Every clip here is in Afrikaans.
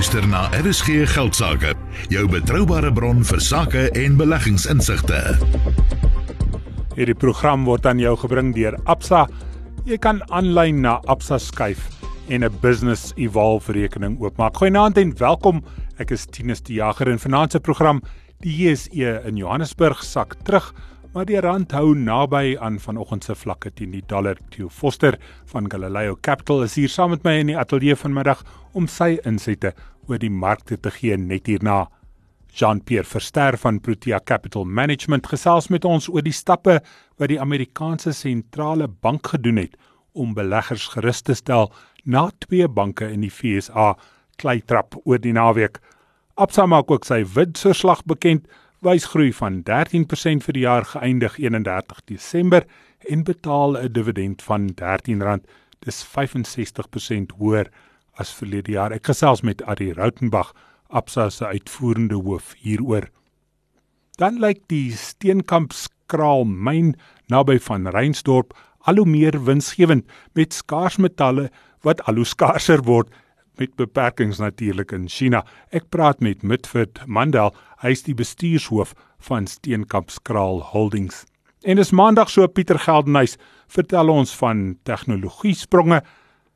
luister na RSG Geldsaake, jou betroubare bron vir sake en beleggingsinsigte. Hierdie program word aan jou gebring deur Absa. Jy kan aanlyn na Absa skuif en 'n business evolve rekening oopmaak. Goeienaand en welkom. Ek is Tinus die Jager in Finansie Program. Die JSE in Johannesburg sak terug maar die rand hou naby aan vanoggend se vlakke teen die dollar. Theo Foster van Galileo Capital is hier saam met my in die ateljee vanmiddag om sy insette oor die markte te gee net hierna. Jean-Pierre Verster van Protea Capital Management gesels met ons oor die stappe wat die Amerikaanse sentrale bank gedoen het om beleggers gerus te stel na twee banke in die FSA kleitrap oor die naweek. Absa maak ook sy winsverslag bekend wys groei van 13% vir die jaar geëindig 31 Desember en betaal 'n dividend van R13. Dis 65% hoër as verlede jaar. Ek gesels met Ari Rautenbach, Absa se uitvoerende hoof hieroor. Dan lyk die Steenkamp skraal myn naby van Reinsdorp al hoe meer winsgewend met skaars metalle wat al hoe skaarser word met beperkings natuurlik in China. Ek praat met Mitford Mandel, hy is die bestuurshoof van Steenkamp Skraal Holdings. En dis maandag so Pieter Geldenhuys vertel ons van tegnologie spronge.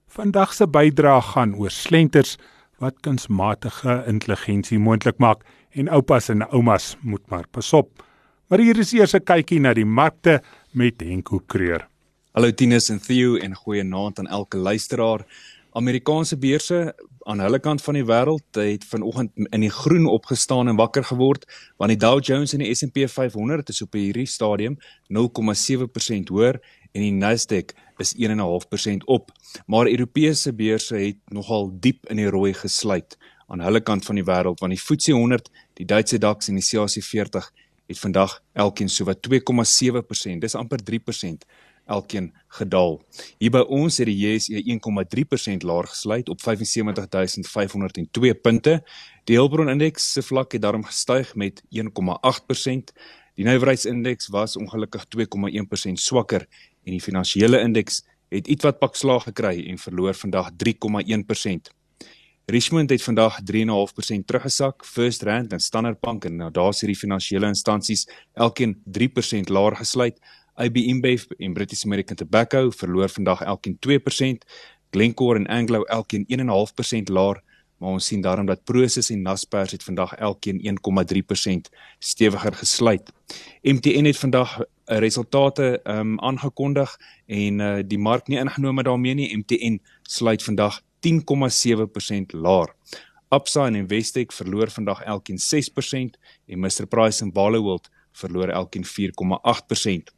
Vandag se bydra gaan oor slenters wat kunsmatige intelligensie moontlik maak en oupas en oumas moet maar pasop. Maar hier is eers 'n kykie na die markte met Henko Kreur. Hallo Tinus en Theo en goeie aand aan elke luisteraar. Amerikaanse beurse aan hulle kant van die wêreld het vanoggend in die groen opgestaan en wakker geword want die Dow Jones en die S&P 500 is op hierdie stadium 0,7% hoër en die Nasdaq is 1.5% op. Maar Europese beurse het nogal diep in die rooi gesluit aan hulle kant van die wêreld want die FTSE 100, die Duitse DAX en die CAC 40 het vandag elkeen sowat 2,7%, dis amper 3% elkeen gedaal. Hier by ons het die JSE 1,3% laer gesluit op 75502 punte. Die Hulbron indeks se vlak het daarom gestyg met 1,8%. Die nywerheidsindeks was ongelukkig 2,1% swakker en die finansiële indeks het ietwat pak slaag gekry en verloor vandag 3,1%. Richmond het vandag 3.5% teruggesak. First Rand en Standard Bank en nou daar's hierdie finansiële instansies elkeen 3% laer gesluit. AB InBev en British American Tobacco verloor vandag elkeen 2%, Glencore en Anglo elkeen 1.5% laer, maar ons sien daarom dat Prosus en Naspers het vandag elkeen 1.3% stewiger gesluit. MTN het vandag uh, resultate um, aangekondig en uh, die mark nie ingenome daarmee nie. MTN sluit vandag 10.7% laer. Absa en Investec verloor vandag elkeen 6% en Mr Price en Barloworld verloor elkeen 4.8%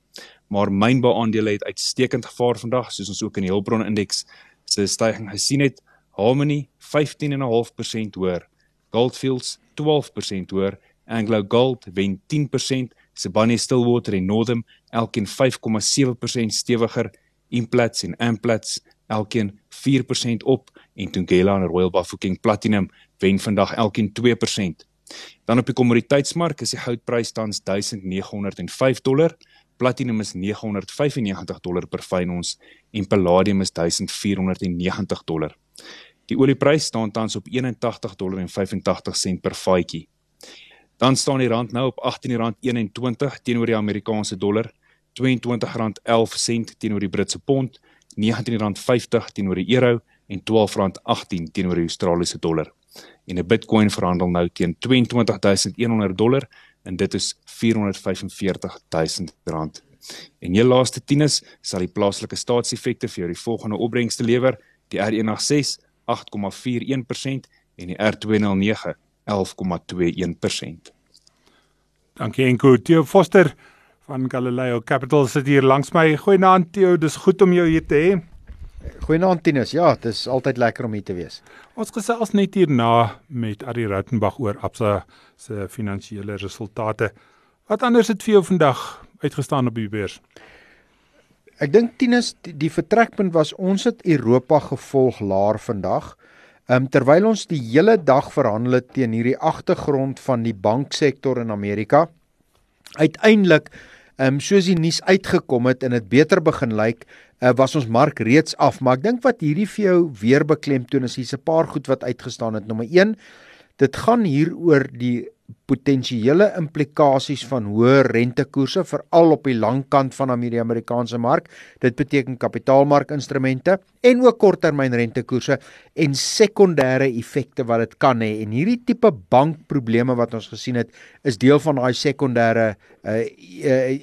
maar mynbeaandele het uitstekend gevaar vandag soos ons ook in die Hulbron indeks se stygings gesien het. Harmony 15.5% hoër, Goldfields 12% hoër, Anglo Gold wen 10%, Sibanye Stillwater en Northam elkeen 5.7% stewiger, Implats en Amplats elkeen 4% op. En Thungela en Royal Bafokeng Platinum wen vandag elkeen 2%. Dan op die kommoditeitsmark is die goudprys tans 1905 dollar, Platinum is 995 dollar per fyn ons en palladium is 1490 dollar. Die olieprys staan tans op 81 dollar en 85 sent per vatjie. Dan staan die rand nou op R18.21 teenoor die Amerikaanse dollar, R22.11 sent teenoor die Britse pond, R19.50 teenoor die euro en R12.18 teenoor die Australiese dollar. En 'n Bitcoin verhandel nou teen 22100 dollar en dit is 445 000 rand. En jou laaste tieners sal die plaaslike staatseffekte vir jou die volgende opbrengste lewer: die R186 8,41% en die R209 11,21%. Dankie Enko Theo Foster van Galileo Capital sit hier langs my. Goeienaand Theo, dis goed om jou hier te hê. Goeienaand Tinus. Ja, dit is altyd lekker om hier te wees. Ons gesels net hierna met Ari Rautenbach oor Absa se finansiële resultate. Wat anders het vir jou vandag uitgestaan op die beurs? Ek dink Tinus die, die vertrekpunt was ons het Europa gevolg laer vandag. Ehm um, terwyl ons die hele dag verhandel het teen hierdie agtergrond van die banksektor in Amerika. Uiteindelik ehm um, soos die nuus uitgekom het en dit beter begin lyk, uh, was ons mark reeds af, maar ek dink wat hierdie vir jou weer beklemtoon is hier's 'n paar goed wat uitgestaan het. Nommer 1, dit gaan hier oor die potensiële implikasies van hoë rentekoerse veral op die lang kant van die Amerikaanse mark. Dit beteken kapitaalmarkinstrumente en ook korttermyn rentekoerse en sekondêre effekte wat dit kan hê. En hierdie tipe bankprobleme wat ons gesien het, is deel van daai sekondêre uh,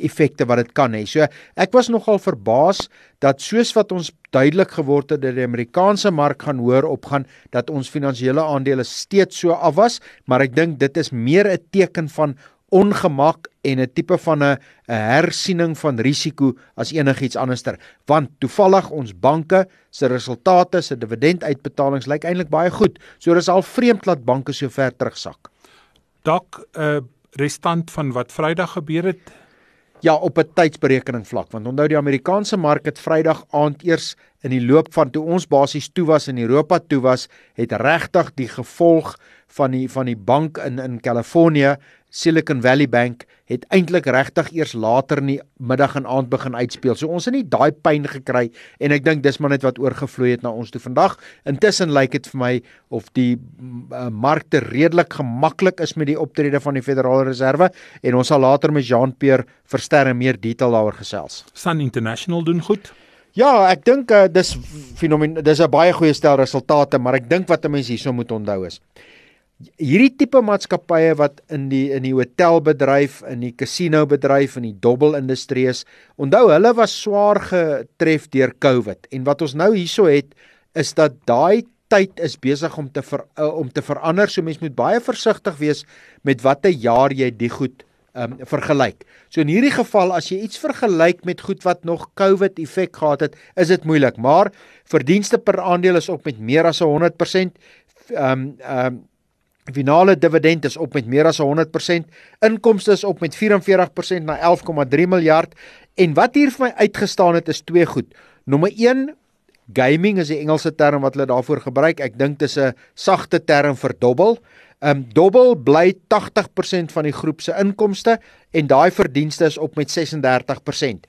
effekte wat dit kan hê. So ek was nogal verbaas dat soos wat ons duidelik geword het dat die Amerikaanse mark gaan hoër opgaan, dat ons finansiële aandele steeds so af was, maar ek dink dit is meer 'n teken van ongemak en 'n tipe van 'n hersiening van risiko as enigiets anderster. Want toevallig ons banke se resultate se dividenduitbetalings lyk eintlik baie goed. So dis al vreemd dat banke so ver terugsak. Dalk 'n uh, restant van wat Vrydag gebeur het ja op 'n tydsberekening vlak want onthou die Amerikaanse mark het Vrydag aand eers in die loop van toe ons basies toe was in Europa toe was het regtig die gevolg van die van die bank in in Kalifornië Silicon Valley Bank het eintlik regtig eers later in die middag en aand begin uitspeel. So ons het nie daai pyn gekry en ek dink dis maar net wat oorgevloei het na ons toe vandag. Intussen lyk dit vir my of die uh, markte redelik gemaklik is met die optrede van die Federale Reserve en ons sal later met Jean-Pierre Verster meer detail daaroor gesels. Sun International doen goed. Ja, ek dink uh, dis fenomen dis 'n baie goeie stel resultate, maar ek dink wat 'n mens hierso moet onthou is hierdie tipe maatskappye wat in die in die hotelbedryf, in die casino bedryf, in die dobbelindustrie is, onthou hulle was swaar getref deur COVID. En wat ons nou hierso het is dat daai tyd is besig om te ver, uh, om te verander. So mens moet baie versigtig wees met watter jaar jy die goed um vergelyk. So in hierdie geval as jy iets vergelyk met goed wat nog COVID effek gehad het, is dit moeilik, maar verdienste per aandeel is op met meer as 100%. Um um Finale dividend is op met meer as 100%, inkomste is op met 44% na 11,3 miljard en wat hier vir my uitgestaan het is twee goed. Nommer 1 gaming is die Engelse term wat hulle daarvoor gebruik. Ek dink dit is 'n sagte term vir dobbel. Um, dobbel bly 80% van die groep se inkomste en daai verdienste is op met 36%.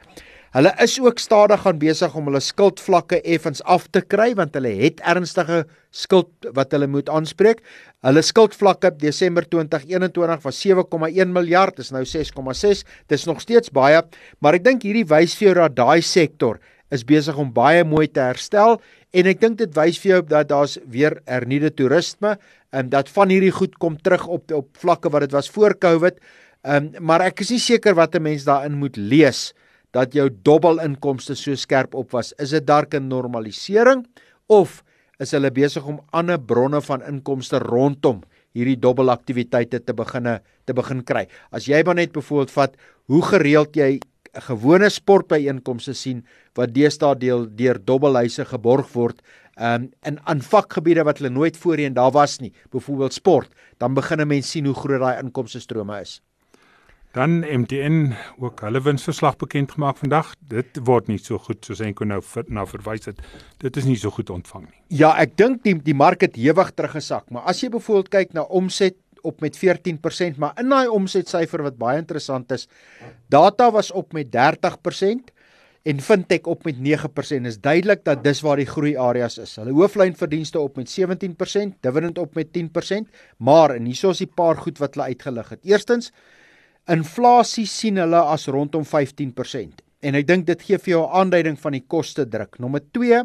Hulle is ook stadig aan besig om hulle skuldvlakke effens af te kry want hulle het ernstige skuld wat hulle moet aanspreek. Hulle skuldvlakke Desember 2021 was 7,1 miljard, is nou 6,6. Dis nog steeds baie, maar ek dink hierdie wys vir jou dat daai sektor is besig om baie mooi te herstel en ek dink dit wys vir jou dat daar's weer hernieude toerisme en dat van hierdie goed kom terug op op vlakke wat dit was voor Covid. Ehm um, maar ek is nie seker wat 'n mens daarin moet lees dat jou dobbelinkomste so skerp op was. Is dit dalk 'n normalisering of is hulle besig om ander bronne van inkomste rondom hierdie dobbelaktiwiteite te beginne te begin kry? As jy maar net byvoorbeeld vat hoe gereeld jy 'n gewone sportbyeenkomste sien wat deesdae deel deur dobbelhuise geborg word um, in aan vakgebiede wat hulle nooit voorheen daar was nie, byvoorbeeld sport, dan begin 'n mens sien hoe groot daai inkomste strome is. Dan MTN ook hulle winsverslag bekend gemaak vandag. Dit word nie so goed soos Enko nou na verwys het. Dit is nie so goed ontvang nie. Ja, ek dink die die mark het hewig teruggesak, maar as jy byvoorbeeld kyk na omset op met 14%, maar in daai omsetsyfer wat baie interessant is, data was op met 30% en fintech op met 9%. Is duidelik dat dis waar die groei areas is. Hulle hooflynverdienste op met 17%, dividend op met 10%, maar en hierso is 'n paar goed wat hulle uitgelig het. Eerstens Inflasie sien hulle as rondom 15% en ek dink dit gee vir jou 'n aanduiding van die koste druk. Nommer 2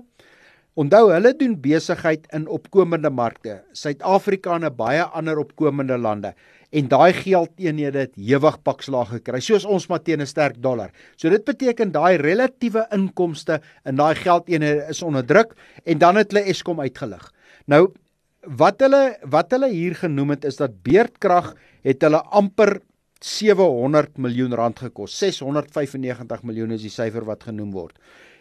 Onthou hulle doen besigheid in opkomende markte, Suid-Afrika en baie ander opkomende lande en daai geldeenhede het hewig pakslaag gekry soos ons maar teen 'n sterk dollar. So dit beteken daai relatiewe inkomste in daai geldeenhede is onder druk en dan het hulle Eskom uitgelig. Nou wat hulle wat hulle hier genoem het is dat beerdkrag het hulle amper 700 miljoen rand gekos. 695 miljoen is die syfer wat genoem word.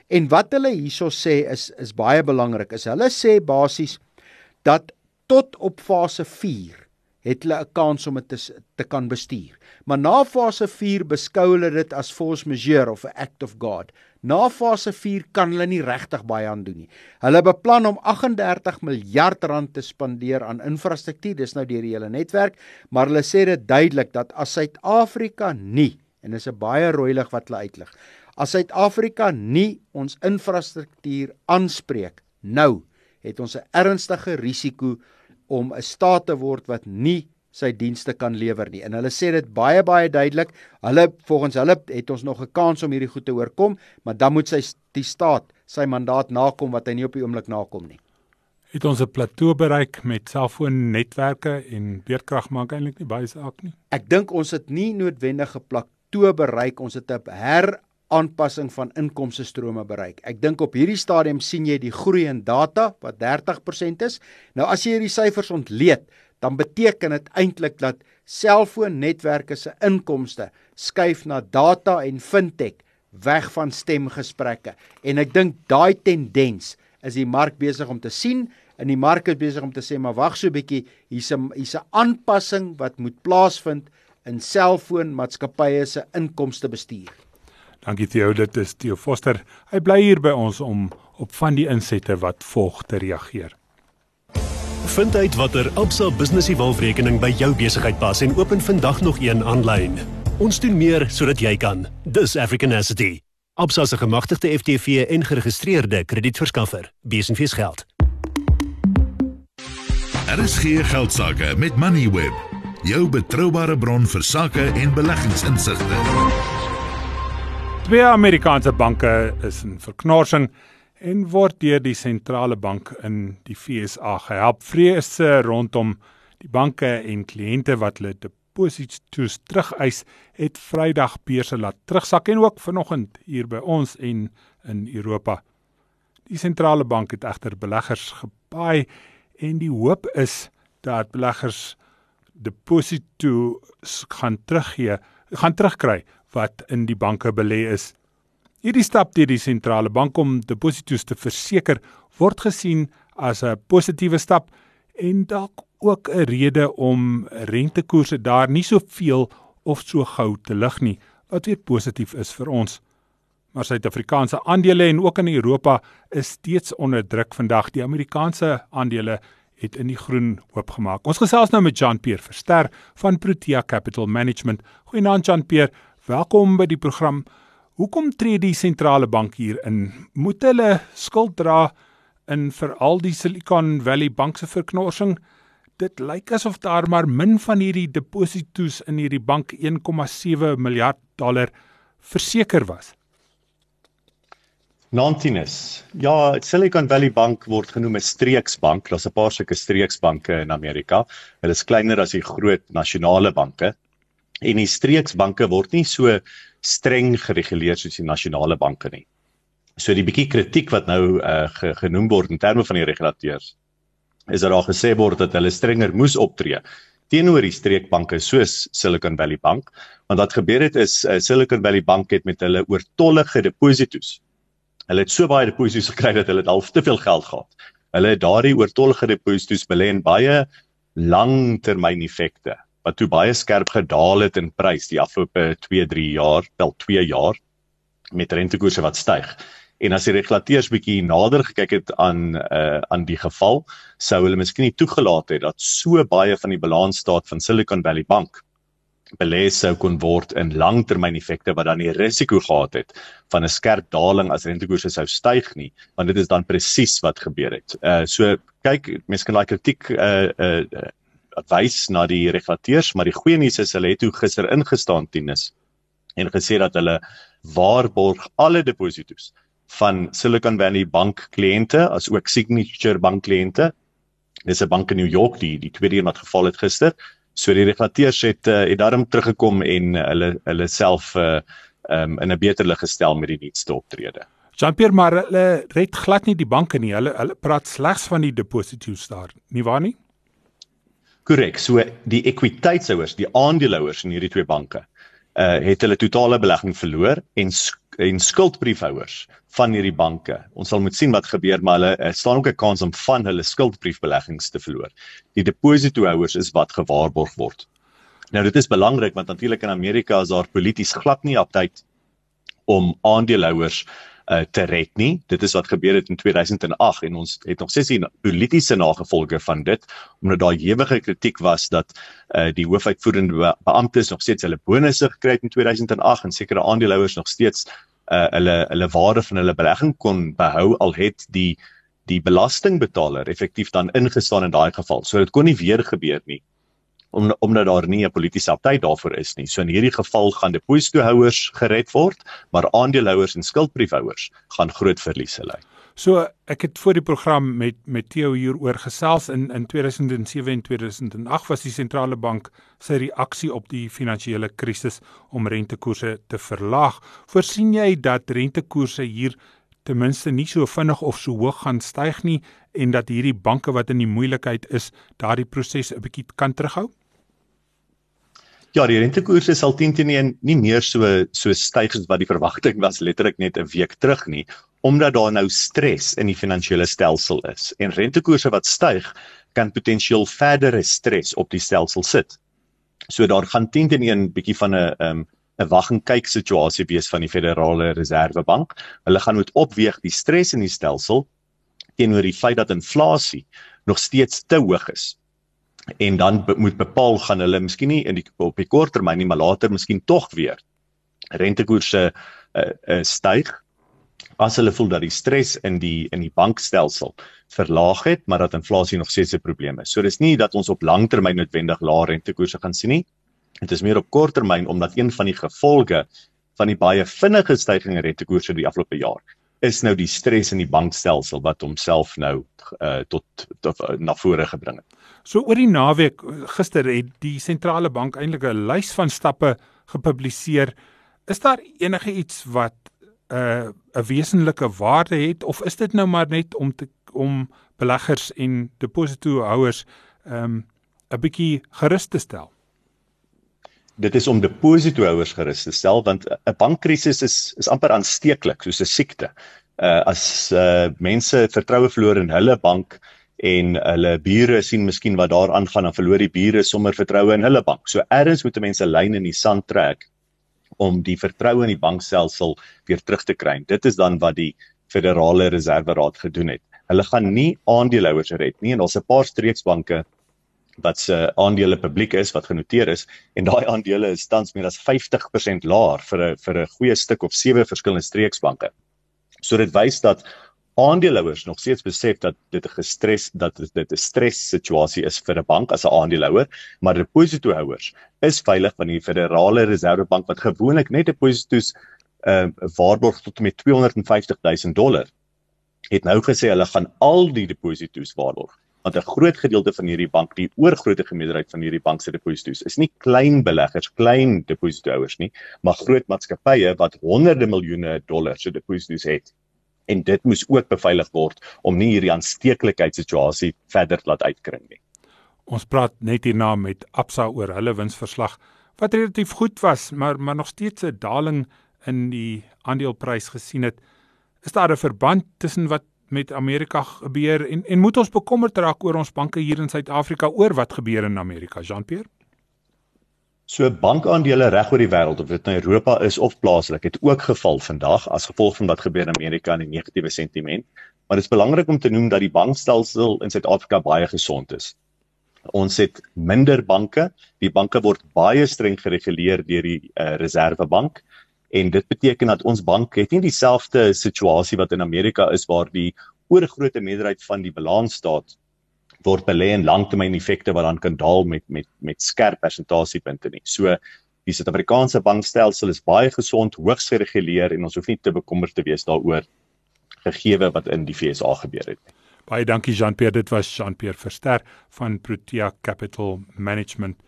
En wat hulle hierso sê is is baie belangrik. Is hulle sê basies dat tot op fase 4 het hulle 'n kans om dit te, te kan bestuur. Maar na fase 4 beskou hulle dit as force majeure of 'n act of God. Na fase 4 kan hulle nie regtig baie aan doen nie. Hulle beplan om 38 miljard rand te spandeer aan infrastruktuur, dis nou deur die hele netwerk, maar hulle sê dit duidelik dat as Suid-Afrika nie en dis 'n baie rooi lig wat hulle uitlig. As Suid-Afrika nie ons infrastruktuur aanspreek nou, het ons 'n ernstige risiko om 'n staat te word wat nie sy dienste kan lewer nie. En hulle sê dit baie baie duidelik. Hulle volgens hulle het ons nog 'n kans om hierdie goed te oorkom, maar dan moet sy die staat sy mandaat nakom wat hy nie op die oomblik nakom nie. Het ons 'n plateau bereik met selfoonnetwerke en beerdkrag maak eintlik nie baie saak nie. Ek dink ons het nie noodwendig 'n plateau bereik, ons het 'n her aanpassing van inkomste strome bereik. Ek dink op hierdie stadium sien jy die groei in data wat 30% is. Nou as jy hierdie syfers ontleed, dan beteken dit eintlik dat selfoonnetwerke se inkomste skuif na data en fintech weg van stemgesprekke. En ek dink daai tendens is die mark besig om te sien en die mark is besig om te sê maar wag so 'n bietjie, hier's 'n hier's 'n aanpassing wat moet plaasvind in selfoonmaatskappye se inkomste bestuur. Dankie Theo, dit is Theo Foster. Hy bly hier by ons om op van die insette wat volg te reageer. Vind uit watter Absa Business Evolve rekening by jou besigheid pas en open vandag nog een aanlyn. Ons doen meer sodat jy kan. Dis Africanacity. Absa se gemagtigde FTV en geregistreerde kredietverskaffer. Besenfees geld. Er is geen geldsaake met Moneyweb, jou betroubare bron vir sake en beleggingsinsigte. Twee Amerikaanse banke is in verknorsing en word deur die sentrale bank in die FSA gehelp. Vrese rondom die banke en kliënte wat hulle deposito's terugeis, het Vrydag beurse laat terugsak en ook vanoggend hier by ons en in Europa. Die sentrale bank het egter beleggers gepaai en die hoop is dat beleggers deposito gaan teruggee, gaan terugkry wat in die banke belê is. Hierdie stap deur die sentrale bank om depositos te verseker word gesien as 'n positiewe stap en dalk ook 'n rede om rentekoerse daar nie soveel of so gou te lig nie, wat weer positief is vir ons. Maar Suid-Afrikaanse aandele en ook in Europa is steeds onder druk vandag. Die Amerikaanse aandele het in die groen oopgemaak. Ons gesels nou met Jean-Pierre Verster van Protea Capital Management. Goeienaand Jean-Pierre, welkom by die program. Hoekom tree die sentrale bank hier in? Moet hulle skuld dra in veral die Silicon Valley Bank se verknorsing? Dit lyk asof daar maar min van hierdie depositos in hierdie bank 1,7 miljard dollar verseker was. Nantinus. Ja, Silicon Valley Bank word genoem 'n streeksbank. Daar's 'n paar sulke streeksbanke in Amerika. Hulle is kleiner as die groot nasionale banke. En die streeksbanke word nie so streng gereguleer soos die nasionale banke nie. So die bietjie kritiek wat nou uh, ge, genoem word in terme van die regulateurs is dat daar gesê word dat hulle strenger moes optree teenoor die streekbanke soos Silicon Valley Bank, want wat gebeur het is uh, Silicon Valley Bank het met hulle oortollige depositos Hulle het so baie deposito's gekry dat hulle al te veel geld gehad. Hulle het daardie oortollige deposito's belê in baie langtermyn effekte wat toe baie skerp gedaal het in prys die afgelope 2-3 jaar, wel 2 jaar met rentekoerse wat styg. En as die regulateurs bietjie nader gekyk het aan uh aan die geval, sou hulle miskien nie toegelaat het dat so baie van die balansstaat van Silicon Valley Bank belê sou kon word in langtermyneffekte wat dan die risiko gehad het van 'n skerp daling as rentekoerse sou styg nie want dit is dan presies wat gebeur het. Uh so kyk mense kan daai kritiek uh uh wys na die regulateurs maar die goeie nuus is hulle het toe gister ingestaan tennis en gesê dat hulle waarborg alle depositos van Silicon Valley Bank kliënte as ook Signature Bank kliënte. Dis 'n bank in New York die die tweede een wat geval het gister So die regulateurs het uh, het daarom teruggekom en hulle hulle self uh um, in 'n beter lig gestel met die nuutste optrede. Jean-Pierre maar hulle red glad nie die banke nie. Hulle hulle praat slegs van die deposito's daar. Nie waar nie? Korrek. So die ekwiteitshouers, die aandeelhouers in hierdie twee banke, uh het hulle totale belegging verloor en en skuldbriefhouers van hierdie banke. Ons sal moet sien wat gebeur, maar hulle uh, staan ook 'n kans om van hulle skuldbriefbeleggings te verloor. Die depositohouers is wat gewaarborg word. Nou dit is belangrik want natuurlik in Amerika is daar polities glad nie aptyd om aandeelhouers uh, te red nie. Dit is wat gebeur het in 2008 en ons het nog steeds die politieke nagevolge van dit omdat daar ewige kritiek was dat uh, die hoofuitvoerende be beamptes nog steeds hulle bonusse gekry het in 2008 en sekere aandeelhouers nog steeds uh, hulle hulle waarde van hulle belegging kon behou al het die die belastingbetaler effektief dan ingestaan in daai geval. So dit kon nie weer gebeur nie om omdat daar nie 'n politieke party daarvoor is nie. So in hierdie geval gaan depositohouers gered word, maar aandeelhouers en skuldbriefhouers gaan groot verliese ly. So ek het voor die program met met Theo hier oor gesels in in 2007 en 2008 was die sentrale bank sy reaksie op die finansiële krisis om rentekoerse te verlaag. Voorsien jy dat rentekoerse hier ten minste nie so vinnig of so hoog gaan styg nie en dat hierdie banke wat in die moeilikheid is, daardie proses 'n bietjie kan terughou? Ja, die rentekoerse sal teen teen nie, nie meer so so styg as wat die verwagting was letterlik net 'n week terug nie, omdat daar nou stres in die finansiële stelsel is. En rentekoerse wat styg kan potensieel verdere stres op die stelsel sit. So daar gaan teen teen 'n bietjie van 'n um, 'n wag en kyk situasie wees van die Federale Reservebank. Hulle gaan moet opweeg die stres in die stelsel teenoor die feit dat inflasie nog steeds te hoog is. En dan be moet bepaal gaan hulle miskien nie in die op die kort termyn nie, maar later miskien tog weer rentekoerse uh, uh, styg as hulle voel dat die stres in die in die bankstelsel verlaag het, maar dat inflasie nog steeds 'n probleem is. So dis nie dat ons op langtermyn noodwendig lae rentekoerse gaan sien nie. Dit is meer op kort termyn omdat een van die gevolge van die baie vinnige stygings in rentekoerse die afgelope jaar is nou die stres in die bankstelsel wat homself nou uh, tot, tot uh, na vore gebring het. So oor die naweek gister het die sentrale bank eintlik 'n lys van stappe gepubliseer. Is daar enige iets wat 'n uh, 'n wesenlike waarde het of is dit nou maar net om te om beleggers en depositohouers ehm um, 'n bietjie gerus te stel? dit is om depositohouers gerus te stel want 'n bankkrisis is is amper aansteeklik soos 'n siekte. Uh as uh mense vertroue verloor in hulle bank en hulle bure sien miskien wat daar aangaan dan verloor die bure sommer vertroue in hulle bank. So ergens moet mense lyn in die sand trek om die vertroue in die bankstelsel weer terug te kry. Dit is dan wat die Federale Reserve Raad gedoen het. Hulle gaan nie aandeelhouers red nie en daar's 'n paar streeksbanke wat se aandele publiek is wat genoteer is en daai aandele is tans meer as 50% laer vir 'n vir 'n goeie stuk of sewe verskillende streeksbanke. So dit wys dat aandeelhouers nog steeds besef dat dit 'n gestres dat dit 'n stres situasie is vir 'n bank as 'n aandeelhouer, maar depositohouers is veilig van die Federale Reservebank wat gewoonlik net depositos uh waarborg tot met 250 000 dollar het nou gesê hulle gaan al die depositos waarborg want 'n groot gedeelte van hierdie bank, die oorgrootste meerderheid van hierdie bank se depositos is nie klein beleggers, klein depositohouers nie, maar groot maatskappye wat honderde miljoene dollars se depositos het. En dit moes ook beveilig word om nie hierdie aansteeklikheidssituasie verder laat uitkring nie. Ons praat net hierna met Absa oor hulle winsverslag wat relatief goed was, maar maar nog steeds 'n daling in die aandeleprys gesien het. Is daar 'n verband tussen wat met Amerika gebeur en en moet ons bekommerd raak oor ons banke hier in Suid-Afrika oor wat gebeur in Amerika, Jean-Pierre? So bankaandele reg oor die wêreld of dit nou Europa is of plaaslik het ook geval vandag as gevolg van wat gebeur in Amerika en die negatiewe sentiment. Maar dit is belangrik om te noem dat die bankstelsel in Suid-Afrika baie gesond is. Ons het minder banke. Die banke word baie streng gereguleer deur die uh, Reservebank en dit beteken dat ons bank het nie dieselfde situasie wat in Amerika is waar die oorgrootste meerderheid van die balansstaat word belê in langtermyneffekte wat dan kan daal met met met skerp persentasiepunte nie. So die Suid-Afrikaanse bankstelsel is baie gesond, hoogs gereguleer en ons hoef nie te bekommerd te wees daaroor gegeewe wat in die FSA gebeur het nie. Baie dankie Jean-Pierre, dit was Jean-Pierre Verster van Protea Capital Management.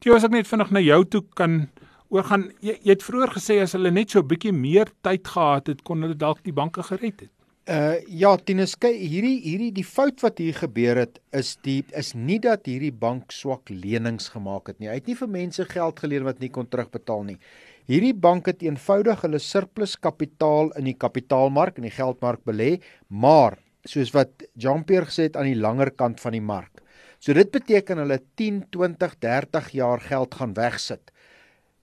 Jy was ek net vinnig na jou toe kan oor gaan jy, jy het vroeër gesê as hulle net so 'n bietjie meer tyd gehad het, kon hulle dalk die banke gered het. Uh ja, Tinus, hierdie hierdie die fout wat hier gebeur het is die is nie dat hierdie bank swak lenings gemaak het nie. Hy het nie vir mense geld geleen wat nie kon terugbetaal nie. Hierdie bank het eenvoudig hulle surplus kapitaal in die kapitaalmark en die geldmark belê, maar soos wat Jean-Pierre gesê het aan die langer kant van die mark. So dit beteken hulle 10, 20, 30 jaar geld gaan wegsit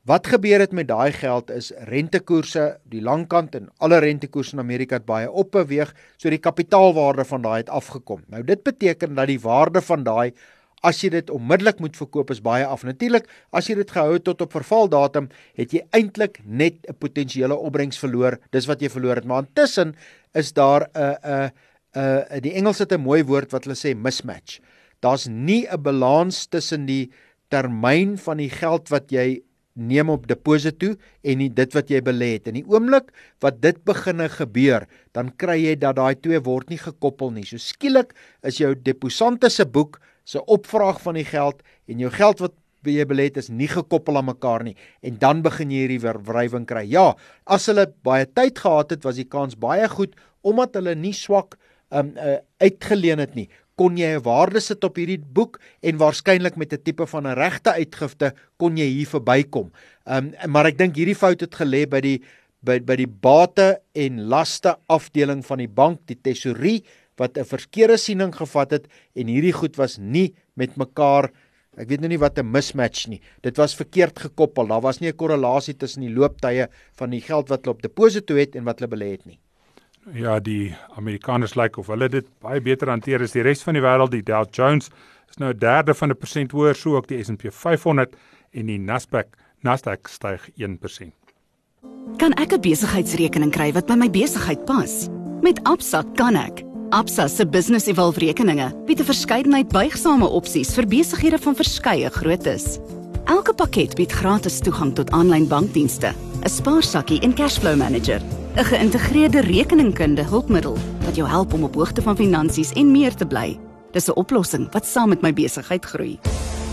Wat gebeur het met daai geld is rentekoerse, die langkant en alle rentekoerse in Amerika het baie opbeweeg, so die kapitaalwaarde van daai het afgekom. Nou dit beteken dat die waarde van daai as jy dit onmiddellik moet verkoop is baie af. Natuurlik, as jy dit gehou het tot op vervaldatum, het jy eintlik net 'n potensiële opbrengs verloor. Dis wat jy verloor het. Maar intussen is daar 'n 'n 'n die Engels het 'n mooi woord wat hulle sê mismatch. Daar's nie 'n balans tussen die termyn van die geld wat jy neem op deposito en nie dit wat jy belê het. In die oomblik wat dit beginne gebeur, dan kry jy dat daai twee word nie gekoppel nie. So skielik is jou deposante se boek se opvraag van die geld en jou geld wat jy belê het is nie gekoppel aan mekaar nie en dan begin jy hierdie wrywing kry. Ja, as hulle baie tyd gehad het, was die kans baie goed omdat hulle nie swak um uh, uitgeleen het nie. Kon jy 'n waarde sit op hierdie boek en waarskynlik met 'n tipe van 'n regte uitgifte kon jy hier verbykom. Um maar ek dink hierdie fout het gelê by die by by die bate en laste afdeling van die bank, die tesorie wat 'n verkeerde siening gevat het en hierdie goed was nie met mekaar ek weet nou nie wat 'n mismatch nie. Dit was verkeerd gekoppel. Daar was nie 'n korrelasie tussen die looptye van die geld wat hulle op deposito het en wat hulle belê het nie. Ja, die Amerikaners lyk like of hulle dit baie beter hanteer as die res van die wêreld. Die Dow Jones is nou 'n derde van 'n persent hoër, so ook die S&P 500 en die Nasdaq Nasdaq styg 1%. Kan ek 'n besigheidsrekening kry wat by my besigheid pas? Met Absa kan ek. Absa se Business Evolve rekeninge bied 'n verskeidenheid buigsame opsies vir besighede van verskeie groottes. Elke pakket bied gratis toegang tot aanlyn bankdienste, 'n spaarsakkie en cashflow manager, 'n geïntegreerde rekeningkunde hulpmiddel wat jou help om op hoogte van finansies en meer te bly. Dis 'n oplossing wat saam met my besigheid groei.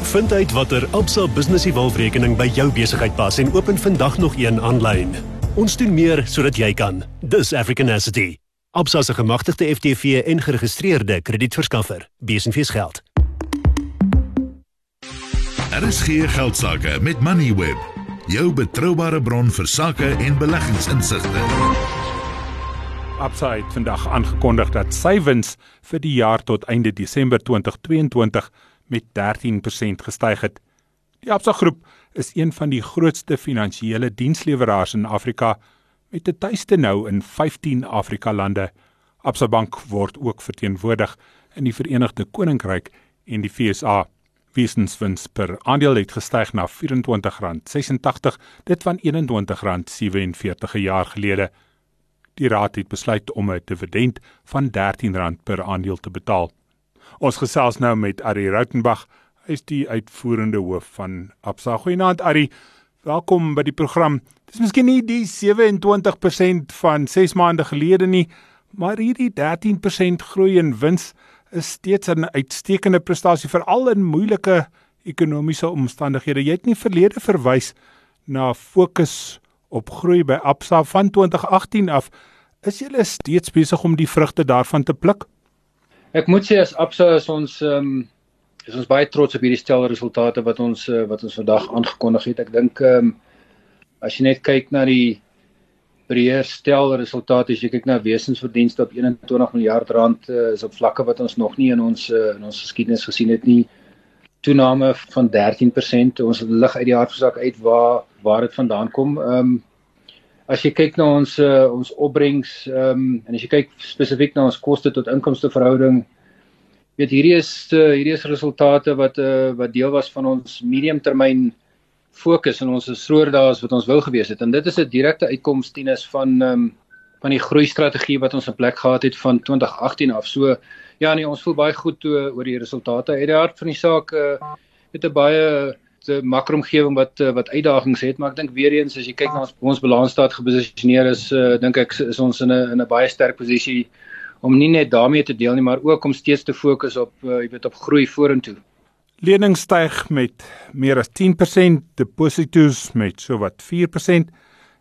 Vind uit watter Absa Business Evolve rekening by jou besigheid pas en open vandag nog een aanlyn. Ons doen meer sodat jy kan. Dis African Asset. Absa se gemagtigde FTV en geregistreerde kredietverskaffer. Besenfees geld. Daar is geen geldsaake met Moneyweb, jou betroubare bron vir sake en beleggingsinsigte. Het vandag aangekondig dat sy wins vir die jaar tot einde Desember 2022 met 13% gestyg het. Die Absa groep is een van die grootste finansiële diensleweraars in Afrika met 'n tuiste nou in 15 Afrika lande. Absa Bank word ook verteenwoordig in die Verenigde Koninkryk en die VSA. Wesenswins per aandeel het gestyg na R24.86, dit van R21.47 'n jaar gelede. Die raad het besluit om 'n dividend van R13 per aandeel te betaal. Ons gesels nou met Ari Rautenbach, hy is die uitvoerende hoof van Absa. Goeienaand Ari. Welkom by die program. Dis miskien nie die 27% van 6 maande gelede nie, maar hierdie 13% groei in wins is steeds 'n uitstekende prestasie veral in moeilike ekonomiese omstandighede. Jy het nie verlede verwys na fokus op groei by Absa van 2018 af. Is julle steeds besig om die vrugte daarvan te pluk? Ek moet sê as Absa is ons ehm um is ons baie trots op hierdie stel resultate wat ons eh, wat ons vandag aangekondig het. Ek dink ehm um, as jy net kyk na die breër stel resultate, as jy kyk na wesensverdienste op 21 miljard rand uh, is op vlakke wat ons nog nie in ons uh, in ons geskiedenis gesien het nie. Toename van 13%. Ons lig uit die hartversak uit waar waar dit vandaan kom. Ehm um, as jy kyk na ons uh, ons opbrengs ehm um, en as jy kyk spesifiek na ons koste tot inkomste verhouding weet hierdie is uh, hierdie is resultate wat uh, wat deel was van ons mediumtermyn fokus en ons is vroeër daar as wat ons wou gewees het en dit is 'n direkte uitkoms tienus van um, van die groei strategie wat ons in plek gehad het van 2018 af. So ja nee, ons voel baie goed toe oor die resultate. Uit die hart van die saak uh, het 'n baie te makroomgewing wat wat uitdagings het, maar ek dink weer eens as jy kyk na ons ons balansstaat geposisioneer is uh, dink ek is ons in 'n in 'n baie sterk posisie om nie net daarmee te deel nie, maar ook om steeds te fokus op uh, jy weet op groei vorentoe. Lenings styg met meer as 10%, deposito's met sowat 4%.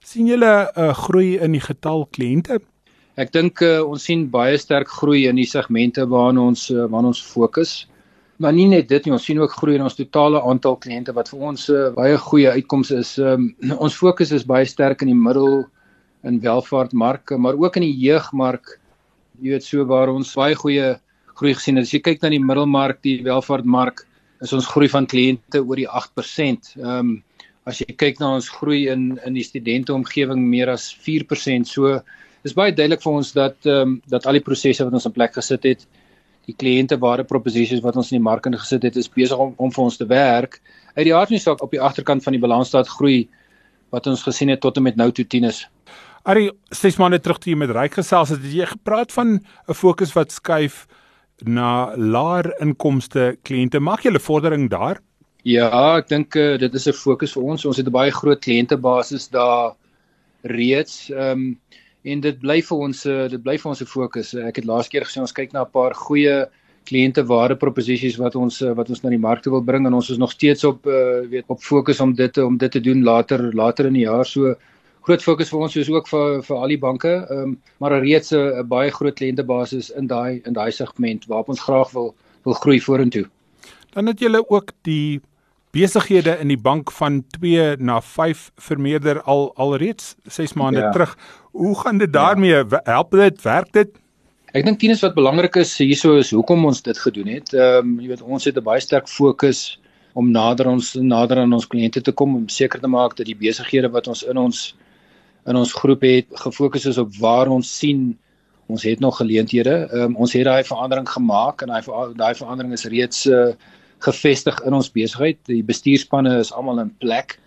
sien julle 'n uh, eh, groei in die getal kliënte? Ek dink uh, ons sien baie sterk groei in die segmente waarna ons uh, waarna ons fokus. Maar nie net dit nie, ons sien ook groei in ons totale aantal kliënte wat vir ons 'n uh, baie goeie uitkoms is. Um, ons fokus is baie sterk in die middel en welvaartmark, maar ook in die jeugmark jy weet so waar ons baie goeie groei gesien het. As jy kyk na die middelmark, die welvaartmark, is ons groei van kliënte oor die 8%. Ehm um, As jy kyk na ons groei in in die studenteomgewing meer as 4%, so is baie duidelik vir ons dat ehm um, dat al die prosesse wat ons in plek gesit het, die kliënte ware proposisies wat ons in die mark ingesit het, is besig om om vir ons te werk. Uit die aard van die saak op die agterkant van die balansstaat groei wat ons gesien het tot en met nou toe 10 is. Ari, ses maande terug toe jy met Ryk gesels het, het jy gepraat van 'n fokus wat skuif na laer inkomste kliënte. Maak jy 'n vordering daar? Ja, ek dink uh, dit is 'n fokus vir ons. Ons het 'n baie groot kliëntebasis daar reeds. Ehm um, en dit bly vir ons uh, dit bly vir ons 'n fokus. Ek het laas keer gesê ons kyk na 'n paar goeie kliënte ware proposisies wat ons uh, wat ons na die mark wil bring en ons is nog steeds op uh, weet op fokus om dit om dit te doen later later in die jaar. So groot fokus vir ons soos ook vir vir al die banke, ehm um, maar reeds 'n baie groot kliëntebasis in daai in daai segment waarop ons graag wil wil groei vorentoe. Dan het julle ook die besighede in die bank van 2 na 5 vermeerder al alreeds 6 maande ja. terug. Hoe gaan dit daarmee? Ja. Help dit? Werk dit? Ek dink tieners wat belangrik is hierso is hoekom ons dit gedoen het. Ehm um, jy weet ons het 'n baie sterk fokus om nader ons nader aan ons kliënte te kom om seker te maak dat die besighede wat ons in ons in ons groep het gefokus is op waar ons sien ons het nog geleenthede. Um, ons het daai verandering gemaak en daai daai verandering is reeds uh, gevestig in ons besigheid. Die bestuurspanne is almal in plek.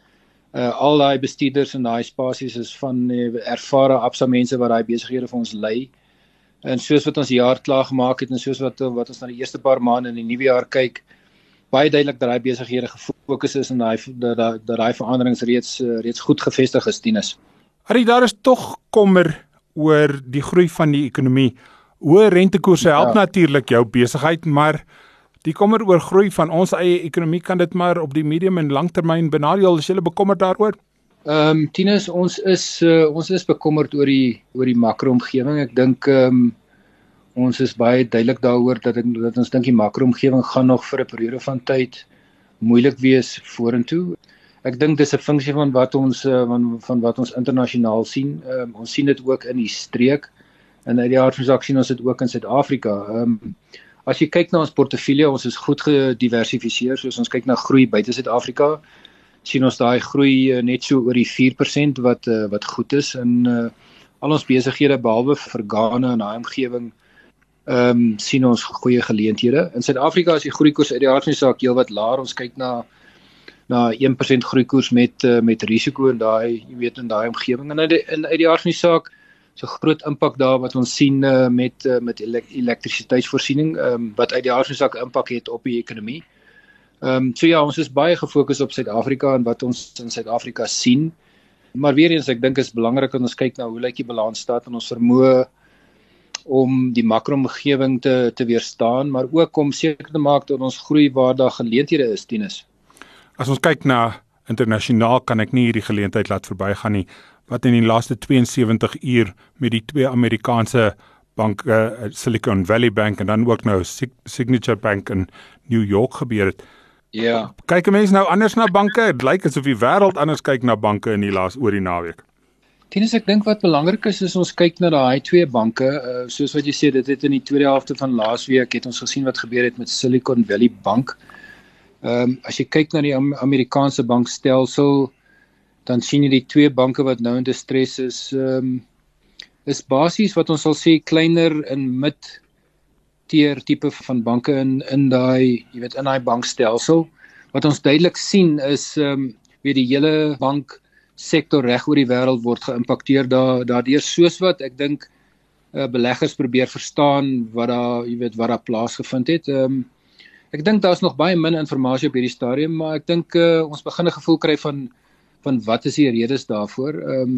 Uh, al daai bestuurders in daai spasies is van uh, ervare Absa mense wat daai besighede vir ons lei. En soos wat ons jaar klaar gemaak het en soos wat wat ons na die eerste paar maande in die nuwe jaar kyk, baie duidelik dat daai besighede gefokus is en daai dat daai veranderings reeds uh, reeds goed gevestig is, Tinus. Harry, daar is tog kommer oor die groei van die ekonomie. Hoë rentekoerse help ja. natuurlik jou besigheid, maar die kommer oor groei van ons eie ekonomie kan dit maar op die medium en langtermyn benadeel. Is jy bekommerd daaroor? Ehm um, Tinus, ons is uh, ons is bekommerd oor die oor die makroomgewing. Ek dink ehm um, ons is baie duidelik daaroor dat ek dat ons dink die makroomgewing gaan nog vir 'n periode van tyd moeilik wees vorentoe ek dink dis 'n funksie van wat ons uh, van van wat ons internasionaal sien. Um, ons sien dit ook in die streek en uit die aard van saak sien ons dit ook in Suid-Afrika. Ehm um, as jy kyk na ons portefeulje, ons is goed gediversifiseer, soos ons kyk na groei buite Suid-Afrika, sien ons daai groei uh, net so oor die 4% wat uh, wat goed is in uh, al ons besighede behalwe vir Ghana en daai omgewing ehm um, sien ons goeie geleenthede. In Suid-Afrika is die groeikoers uit die aard van die saak heelwat laer. Ons kyk na na 1% groeikoers met uh, met risiko in daai jy weet in daai omgewing en in in uit die aard van die saak so groot impak daar wat ons sien uh, met uh, met elektrisiteitsvoorsiening um, wat uit die aard van die saak impak het op die ekonomie. Ehm um, so ja, ons is baie gefokus op Suid-Afrika en wat ons in Suid-Afrika sien. Maar weer eens ek dink is belangrik dat ons kyk na hoe lyk die balansstaat en ons vermoë om die makroomgewing te te weerstaan, maar ook om seker te maak dat ons groei waar daar geleenthede is, Tinus. As ons kyk na internasionaal kan ek nie hierdie geleentheid laat verbygaan nie wat in die laaste 72 uur met die twee Amerikaanse banke uh, Silicon Valley Bank en dan ook nou Signature Bank in New York gebeur het. Ja. Kyk mense nou anders na banke. Dit lyk asof die wêreld anders kyk na banke in die laas oor die naweek. Tenus ek dink wat belangrik is is ons kyk na daai twee banke. Uh, soos wat jy sê dit het in die tweede helfte van laasweek het ons gesien wat gebeur het met Silicon Valley Bank. Ehm um, as jy kyk na die Amerikaanse bankstelsel, dan sien jy die twee banke wat nou in distress is, ehm um, is basies wat ons sal sê kleiner en mid tier tipe van banke in in daai, jy weet, in daai bankstelsel. Wat ons duidelik sien is ehm um, wie die hele bank sektor reg oor die wêreld word geïmpakteer daar daardeur soos wat ek dink uh, beleggers probeer verstaan wat daar jy weet wat daar plaasgevind het. Ehm um, Ek dink daar's nog baie min inligting op hierdie stadium, maar ek dink uh, ons begin 'n gevoel kry van van wat is die redes daarvoor. Ehm um,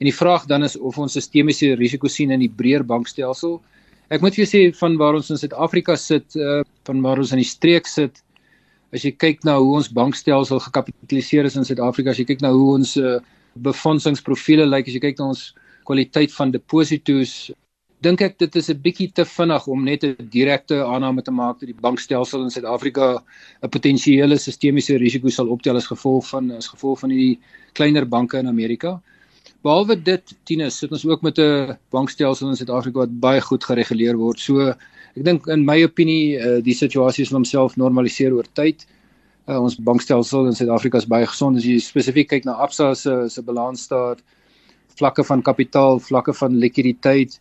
en die vraag dan is of ons sistemiese risiko sien in die breër bankstelsel. Ek moet vir jou sê van waar ons in Suid-Afrika sit, uh, van waar ons in die streek sit, as jy kyk na hoe ons bankstelsel gekapitaliseer is in Suid-Afrika, as jy kyk na hoe ons uh, befondsingsprofiele lyk, as jy kyk na ons kwaliteit van deposito's, dink ek dit is 'n bietjie te vinnig om net 'n direkte aanname te maak dat die bankstelsel in Suid-Afrika 'n potensiële sistemiese risiko sal optel as gevolg van as gevolg van die kleiner banke in Amerika. Behalwe dit, Tinus, sit ons ook met 'n bankstelsel in Suid-Afrika wat baie goed gereguleer word. So ek dink in my opinie uh, die situasie sal homself normaliseer oor tyd. Uh, ons bankstelsel in Suid-Afrika is baie gesond as jy spesifiek kyk na Absa se se balansstaat, vlakke van kapitaal, vlakke van likwiditeit,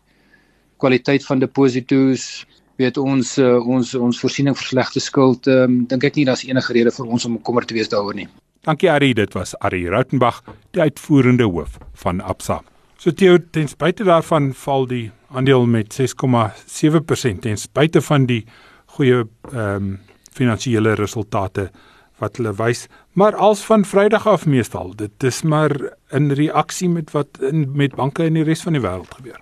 kwaliteit van deposito's, weet ons uh, ons ons voorsiening vir slegte skuld, um, dink ek nie daar's enige rede vir ons om kommer te wees daaroor nie. Dankie Ari, dit was Ari Rautenbach, die uitvoerende hoof van Absa. So Theo, ten spyte daarvan val die aandeel met 6,7% ten spyte van die goeie ehm um, finansiële resultate wat hulle wys, maar als van Vrydag af meestal, dit is maar in reaksie met wat in met banke in die res van die wêreld gebeur.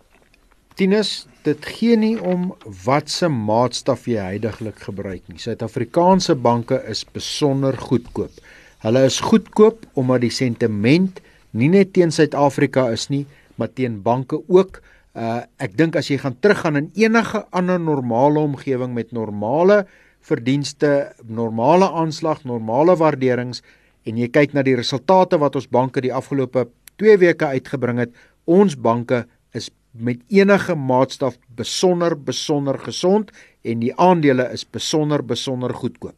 Tinus, dit gee nie om watse maatstaf jy heidaglik gebruik nie. Suid-Afrikaanse banke is besonder goedkoop. Hulle is goedkoop omdat die sentiment nie net teen Suid-Afrika is nie, maar teen banke ook. Uh ek dink as jy gaan teruggaan in enige ander normale omgewing met normale verdienste, normale aanslag, normale waarderings en jy kyk na die resultate wat ons banke die afgelope 2 weke uitgebring het, ons banke is met enige maatstaf besonder besonder gesond en die aandele is besonder besonder goedkoop.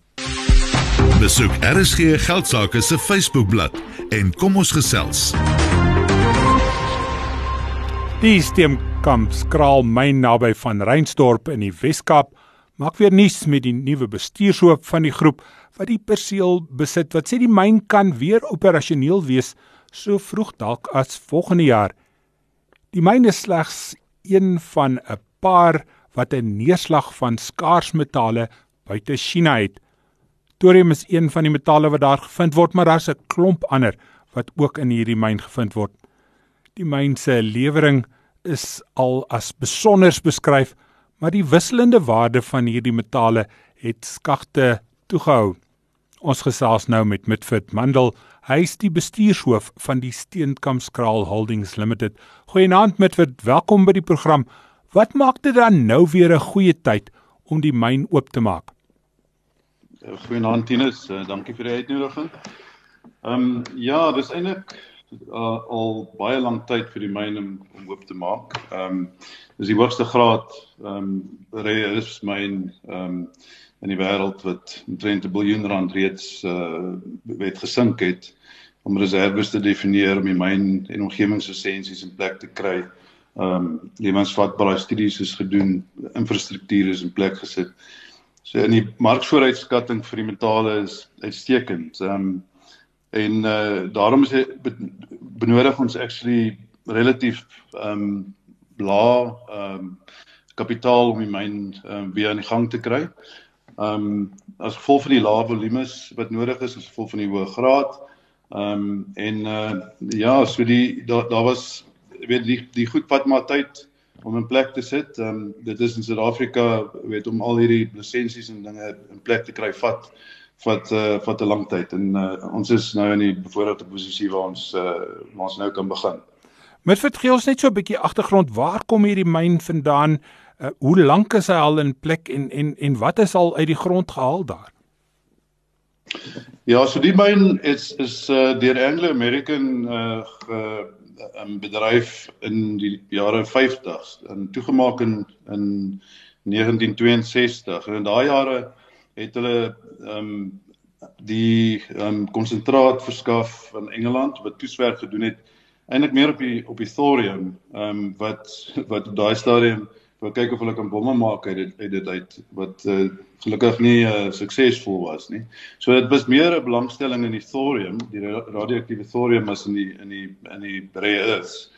Besoek RSG Geldsaake se Facebookblad en kom ons gesels. Die Steenkamp skraal myn naby van Reinsdorp in die Wes-Kaap maak weer nuus met die nuwe bestuurshoof van die groep wat die perseel besit wat sê die myn kan weer operasioneel wees so vroeg dalk as volgende jaar. Die myn is slegs een van 'n paar wat 'n neerslag van skaars metale buite China het. Thorium is een van die metale wat daar gevind word, maar daar's 'n klomp ander wat ook in hierdie myn gevind word. Die myn se lewering is al as besonders beskryf, maar die wisselende waarde van hierdie metale het skagte toegehou. Ons gesels nou met Mitfit Mandel. Hy is die bestuurshoof van die Steenkampskraal Holdings Limited. Goeienaand Mitfit, welkom by die program. Wat maak dit dan nou weer 'n goeie tyd om die myn oop te maak? Goeienaand Tinus, uh, dankie vir die uitnodiging. Ehm um, ja, dis eintlik uh, al baie lank tyd vir die myn om, om oop te maak. Ehm um, dis die hoogste graad ehm um, earths myn ehm um, in die wêreld wat omtrent 'n biljoen rand reeds uh het gesink het om reserves te definieer om die myn en omgewingslisensies in plek te kry. Ehm um, lewensvatbare studies is gedoen, infrastruktuur is in plek gesit. So in die markvooruitskatting vir die metale is uitstekend. Ehm um, en uh daarom is benodig ons actually relatief ehm um, lae ehm um, kapitaal om die myn ehm um, weer aan die gang te kry. Ehm um, as gevolg van die lae volumes wat nodig is as gevolg van die hoë graad. Ehm um, en uh ja, so die daar daar was weet die die goed wat maar tyd om in plek te sit. Ehm um, dit is in Suid-Afrika weet om al hierdie lisensies en dinge in plek te kry vat vat uh, vat 'n lang tyd en uh, ons is nou in die bevoordeelde posisie waar ons uh, waar ons nou kan begin. Met vertel ons net so 'n bietjie agtergrond, waar kom hierdie myn vandaan? Uh, hoe lank is hy al in plek en en en wat is al uit die grond gehaal daar? Ja, so die myn is is uh, deur Anglo American uh, ge 'n bedryf in die jare 50s en toegemaak in in 1962 en in daai jare het hulle ehm um, die ehm um, konsentraat verskaf van Engeland wat toeswerk gedoen het eintlik meer op die op die thorium ehm um, wat wat op daai stadium wou kyk of hulle kan bomme maak uit dit uit dit uit wat uh, gelukkig nie uh, suksesvol was nie. So dit was meer 'n belangstelling in die thorium, die radioaktiewe thorium as in die in die in die rare earths.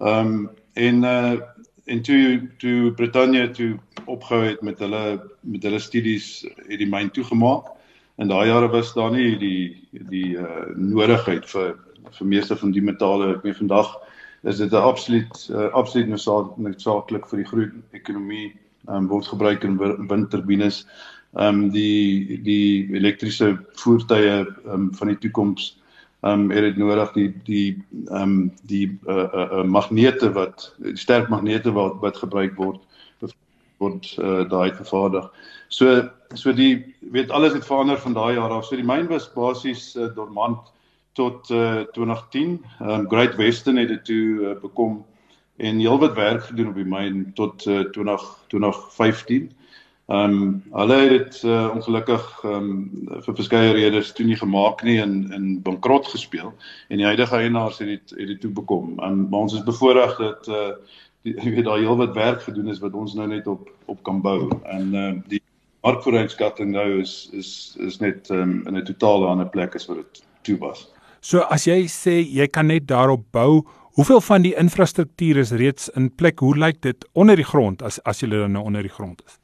Ehm um, en uh en toe toe Britannia toe opgehou het met hulle met hulle studies het die myn toegemaak. In daai jare was daar nie die die uh nodigheid vir vir meeste van die metale. Ek meen vandag is dit 'n absoluut uh, absoluut noodsaaklik vir die groei ekonomie um, word gebruik in windturbines. Ehm um, die die elektriese voertuie um, van die toekoms ehm um, het dit nodig die die ehm um, die uh, uh, uh, magnete wat sterk magnete wat wat gebruik word word uh, daai vervaardig. So so die weet alles het verander van daai jaar af. So die myn was basies uh, dormant tot uh, 2010. Ehm um, Great Western het dit toe uh, bekom en heelwat werk gedoen op die myn tot uh, 20 2015. Ehm um, hulle het dit uh, ongelukkig um, vir verskeie redes toe nie gemaak nie en in bankrot gespeel en die huidige eienaars het dit het dit toe bekom. Um, maar ons is bevoorreg dat uh die jy weet daar heelwat werk gedoen is wat ons nou net op op kan bou. En ehm uh, die markvooruitskatting nou is is is net um, in 'n totaal ander plek as wat dit toe was. So as jy sê jy kan net daarop bou, hoeveel van die infrastruktuur is reeds in plek? Hoe lyk dit onder die grond as as jy dan nou onder die grond is?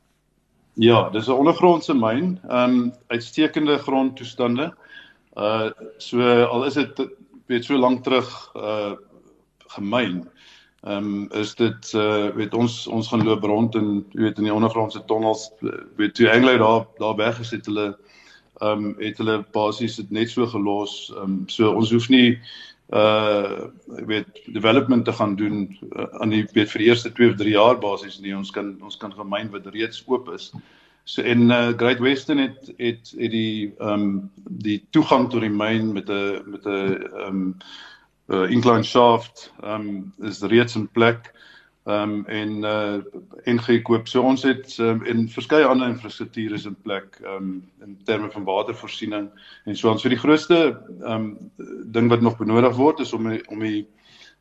Ja, dis 'n ondergrondse myn, ehm um, uitstekende grondtoestande. Uh so al is dit weet so lank terug uh gemyn. Ehm um, is dit uh weet ons ons gaan loop rond in weet in die ondergrondse tonnels weet toe Anglo daar daar weggesit hulle ehm um, het hulle basies dit net so gelos. Ehm um, so ons hoef nie uh weet development te gaan doen uh, aan die weet vir die eerste 2 of 3 jaar basies nie ons kan ons kan gemeen wat reeds oop is. So en uh Great Western het het het die ehm um, die toegang tot die myn met 'n met 'n ehm um, uh incline shaft ehm um, is reeds in plek ehm um, en uh en gekoop. So ons het um, en verskeie ander infrastruktuur is in plek ehm um, in terme van watervoorsiening en so ons vir die grootste ehm um, ding wat nog benodig word is om om die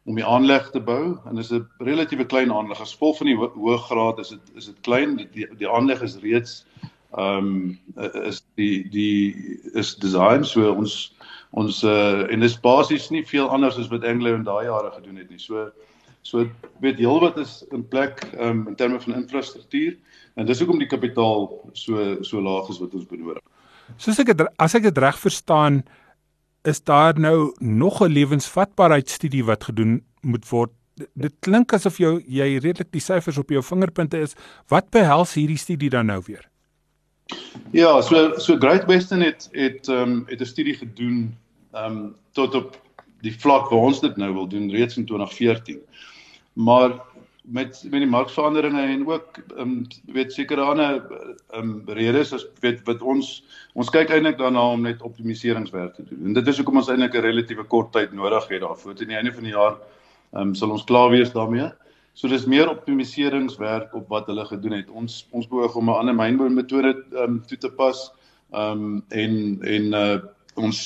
om die aanleg te bou en dit is 'n relatiewe klein aanleg. As vol van die ho hoë graad is dit is dit klein. Die die aanleg is reeds ehm um, is die die is design so ons ons uh, en dit is basies nie veel anders as wat Anglo in daai jare gedoen het nie. So So weet heelwat is in plek um, in terme van infrastruktuur en dis hoekom die kapitaal so so laag is wat ons benodig. Soos ek het, as ek dit reg verstaan is daar nou nog 'n lewensvatbaarheidstudie wat gedoen moet word. Dit klink asof jou jy redelik die syfers op jou vingerpunte is. Wat behels hierdie studie dan nou weer? Ja, so so Great Western het het ehm um, het 'n studie gedoen ehm um, tot op die vlak waar ons dit nou wil doen reeds in 2014. Maar met met die markveranderinge en ook um, weet sekere ander um, redes as weet wat ons ons kyk eintlik daarna om net optimaliseringswerk te doen. En dit is hoekom ons eintlik 'n relatiewe kort tyd nodig het daarvoor. Teen die einde van die jaar um, sal ons klaar wees daarmee. So dis meer optimaliseringswerk op wat hulle gedoen het. Ons ons beoog om 'n ander mynboumetode um, toe te pas. Ehm um, en en uh ons